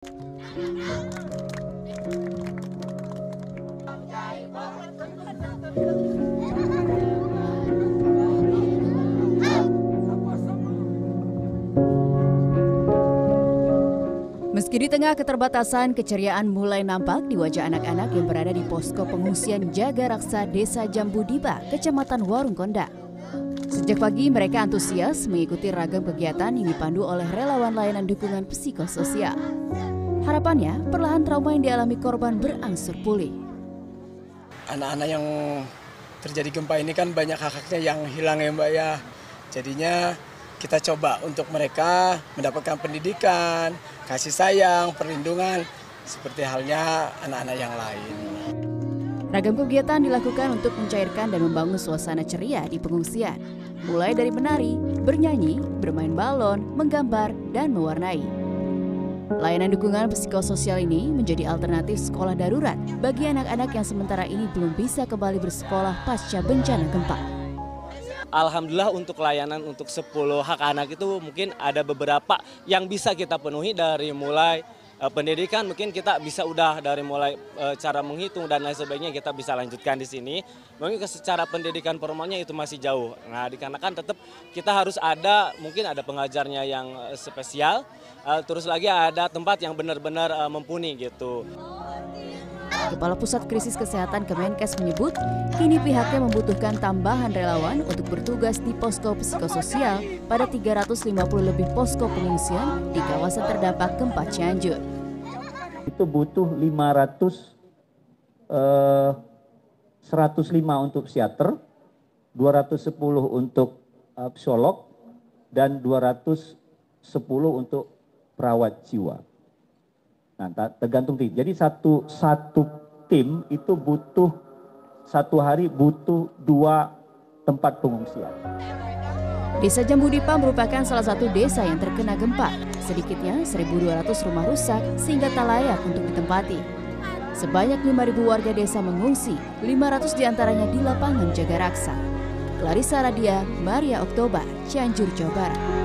Meski di tengah keterbatasan, keceriaan mulai nampak di wajah anak-anak yang berada di posko pengungsian Jaga Raksa Desa Jambu Diba, Kecamatan Warung Konda. Sejak pagi mereka antusias mengikuti ragam kegiatan yang dipandu oleh relawan layanan dukungan psikososial. Harapannya, perlahan trauma yang dialami korban berangsur pulih. anak-anak yang terjadi gempa ini kan banyak hak-haknya yang hilang ya Mbak ya. Jadinya kita coba untuk mereka mendapatkan pendidikan, kasih sayang, perlindungan seperti halnya anak-anak yang lain. Ragam kegiatan dilakukan untuk mencairkan dan membangun suasana ceria di pengungsian. Mulai dari menari, bernyanyi, bermain balon, menggambar, dan mewarnai. Layanan dukungan psikososial ini menjadi alternatif sekolah darurat bagi anak-anak yang sementara ini belum bisa kembali bersekolah pasca bencana gempa. Alhamdulillah untuk layanan untuk 10 hak anak itu mungkin ada beberapa yang bisa kita penuhi dari mulai pendidikan mungkin kita bisa udah dari mulai eh, cara menghitung dan lain sebagainya kita bisa lanjutkan di sini. Mungkin secara pendidikan formalnya itu masih jauh. Nah, dikarenakan tetap kita harus ada mungkin ada pengajarnya yang eh, spesial, eh, terus lagi ada tempat yang benar-benar eh, mumpuni gitu. Kepala Pusat Krisis Kesehatan Kemenkes menyebut, kini pihaknya membutuhkan tambahan relawan untuk bertugas di posko psikososial pada 350 lebih posko pengungsian di kawasan terdampak gempa Cianjur. itu butuh 500 eh, 105 untuk psikiater, 210 untuk eh, psikolog dan 210 untuk perawat jiwa. Nah, tergantung tim. Jadi satu satu tim itu butuh satu hari butuh dua tempat pengungsian. Desa Jambu Dipa merupakan salah satu desa yang terkena gempa. Sedikitnya 1.200 rumah rusak sehingga tak layak untuk ditempati. Sebanyak 5.000 warga desa mengungsi, 500 di antaranya di lapangan jaga raksa. Clarissa Radia, Maria Oktober, Cianjur, Jawa Barat.